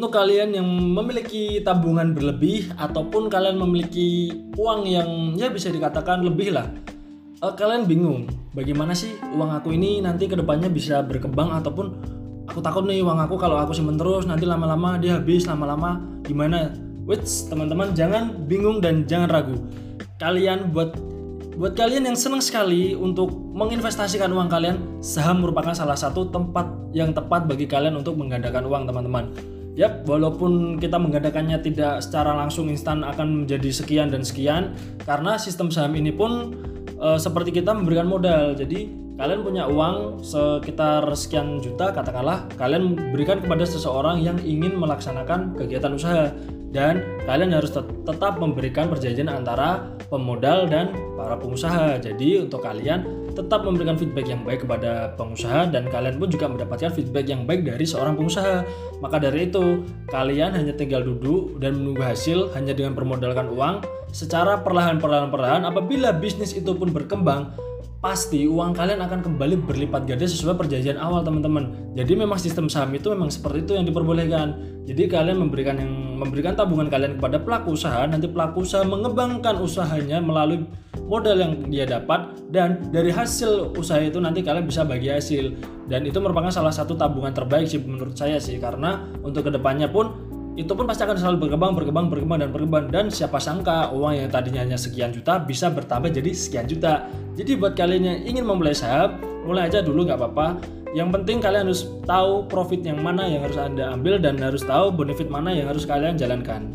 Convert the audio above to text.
untuk kalian yang memiliki tabungan berlebih ataupun kalian memiliki uang yang ya bisa dikatakan lebih lah eh, kalian bingung bagaimana sih uang aku ini nanti ke depannya bisa berkembang ataupun aku takut nih uang aku kalau aku simpen terus nanti lama-lama dia habis lama-lama gimana? Wait, teman-teman jangan bingung dan jangan ragu. Kalian buat buat kalian yang senang sekali untuk menginvestasikan uang kalian saham merupakan salah satu tempat yang tepat bagi kalian untuk menggandakan uang teman-teman Yap, walaupun kita menggandakannya tidak secara langsung instan akan menjadi sekian dan sekian, karena sistem saham ini pun e, seperti kita memberikan modal. Jadi kalian punya uang sekitar sekian juta, katakanlah kalian berikan kepada seseorang yang ingin melaksanakan kegiatan usaha dan kalian harus tet tetap memberikan perjanjian antara pemodal dan para pengusaha. Jadi untuk kalian tetap memberikan feedback yang baik kepada pengusaha dan kalian pun juga mendapatkan feedback yang baik dari seorang pengusaha. Maka dari itu, kalian hanya tinggal duduk dan menunggu hasil hanya dengan bermodalkan uang secara perlahan-perlahan-perlahan apabila bisnis itu pun berkembang pasti uang kalian akan kembali berlipat ganda sesuai perjanjian awal teman-teman. Jadi memang sistem saham itu memang seperti itu yang diperbolehkan. Jadi kalian memberikan yang memberikan tabungan kalian kepada pelaku usaha, nanti pelaku usaha mengembangkan usahanya melalui modal yang dia dapat dan dari hasil usaha itu nanti kalian bisa bagi hasil dan itu merupakan salah satu tabungan terbaik sih menurut saya sih karena untuk ke depannya pun itu pun pasti akan selalu berkembang, berkembang, berkembang dan berkembang dan siapa sangka uang yang tadinya hanya sekian juta bisa bertambah jadi sekian juta. Jadi buat kalian yang ingin memulai saham, mulai aja dulu nggak apa-apa. Yang penting kalian harus tahu profit yang mana yang harus anda ambil dan harus tahu benefit mana yang harus kalian jalankan.